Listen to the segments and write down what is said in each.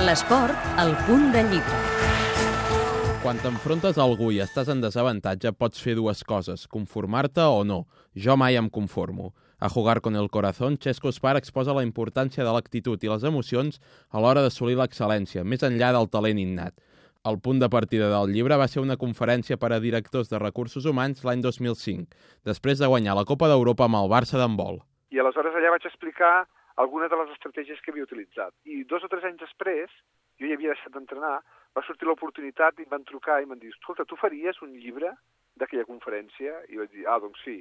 L'esport, al punt de llibre. Quan t'enfrontes a algú i estàs en desavantatge, pots fer dues coses, conformar-te o no. Jo mai em conformo. A Jugar con el Corazón, Xesco Spar exposa la importància de l'actitud i les emocions a l'hora d'assolir l'excel·lència, més enllà del talent innat. El punt de partida del llibre va ser una conferència per a directors de recursos humans l'any 2005, després de guanyar la Copa d'Europa amb el Barça d'handbol. I aleshores allà vaig explicar algunes de les estratègies que havia utilitzat. I dos o tres anys després, jo ja havia deixat d'entrenar, va sortir l'oportunitat i em van trucar i m'han dit, escolta, tu faries un llibre d'aquella conferència? I vaig dir, ah, doncs sí.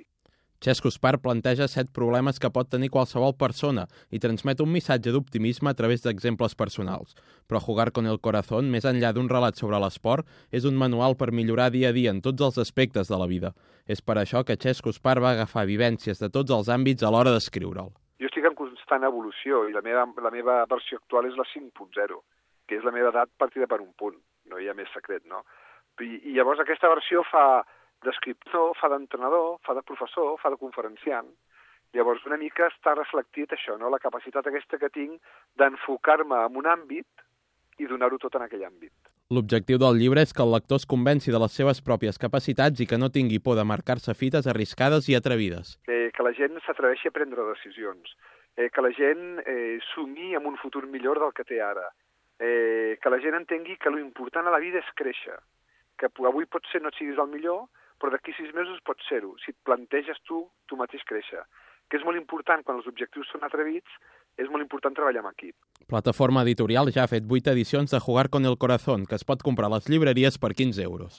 Xesco Spar planteja set problemes que pot tenir qualsevol persona i transmet un missatge d'optimisme a través d'exemples personals. Però Jugar con el Corazón, més enllà d'un relat sobre l'esport, és un manual per millorar dia a dia en tots els aspectes de la vida. És per això que Xesco Spar va agafar vivències de tots els àmbits a l'hora d'escriure'l. Estic en evolució i la meva, la meva versió actual és la 5.0, que és la meva edat partida per un punt. No hi ha més secret, no? I, i llavors aquesta versió fa d'escriptor, fa d'entrenador, fa de professor, fa de conferenciant. Llavors, una mica està reflectit això, no? la capacitat aquesta que tinc d'enfocar-me en un àmbit i donar-ho tot en aquell àmbit. L'objectiu del llibre és que el lector es convenci de les seves pròpies capacitats i que no tingui por de marcar-se fites arriscades i atrevides. Eh, que la gent s'atreveixi a prendre decisions, eh, que la gent eh, sumi amb un futur millor del que té ara, eh, que la gent entengui que lo important a la vida és créixer, que avui potser no et siguis el millor, però d'aquí sis mesos pot ser-ho, si et planteges tu, tu mateix créixer. Que és molt important, quan els objectius són atrevits, és molt important treballar amb equip. Plataforma Editorial ja ha fet 8 edicions de Jugar con el Corazón, que es pot comprar a les llibreries per 15 euros.